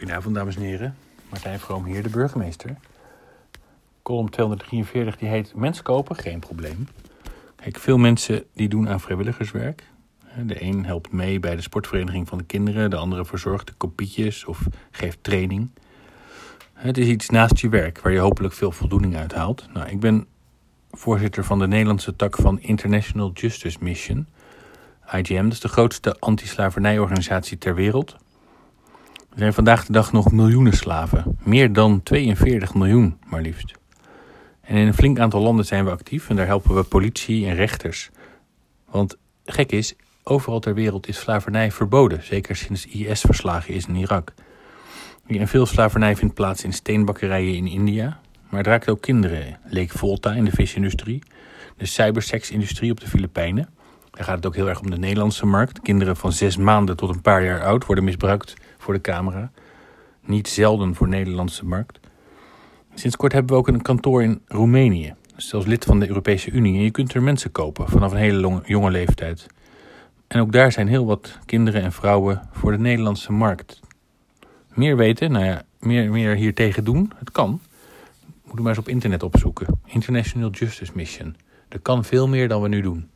Goedenavond, dames en heren. Martijn Vroom hier, de burgemeester. Column 243, die heet Mens kopen, geen probleem. Kijk, veel mensen die doen aan vrijwilligerswerk. De een helpt mee bij de sportvereniging van de kinderen, de andere verzorgt de kopietjes of geeft training. Het is iets naast je werk waar je hopelijk veel voldoening uit haalt. Nou, ik ben voorzitter van de Nederlandse tak van International Justice Mission. IGM, dat is de grootste anti-slavernijorganisatie ter wereld. Er zijn vandaag de dag nog miljoenen slaven. Meer dan 42 miljoen, maar liefst. En in een flink aantal landen zijn we actief en daar helpen we politie en rechters. Want gek is, overal ter wereld is slavernij verboden, zeker sinds IS verslagen is in Irak. En veel slavernij vindt plaats in steenbakkerijen in India, maar het raakt ook kinderen. Lake Volta in de visindustrie, de cybersexindustrie op de Filipijnen. Daar gaat het ook heel erg om de Nederlandse markt. Kinderen van zes maanden tot een paar jaar oud worden misbruikt voor de camera. Niet zelden voor de Nederlandse markt. Sinds kort hebben we ook een kantoor in Roemenië. Zelfs lid van de Europese Unie. En je kunt er mensen kopen vanaf een hele jonge leeftijd. En ook daar zijn heel wat kinderen en vrouwen voor de Nederlandse markt. Meer weten, nou ja, meer, meer hier tegen doen, het kan. Moet u maar eens op internet opzoeken. International Justice Mission. Er kan veel meer dan we nu doen.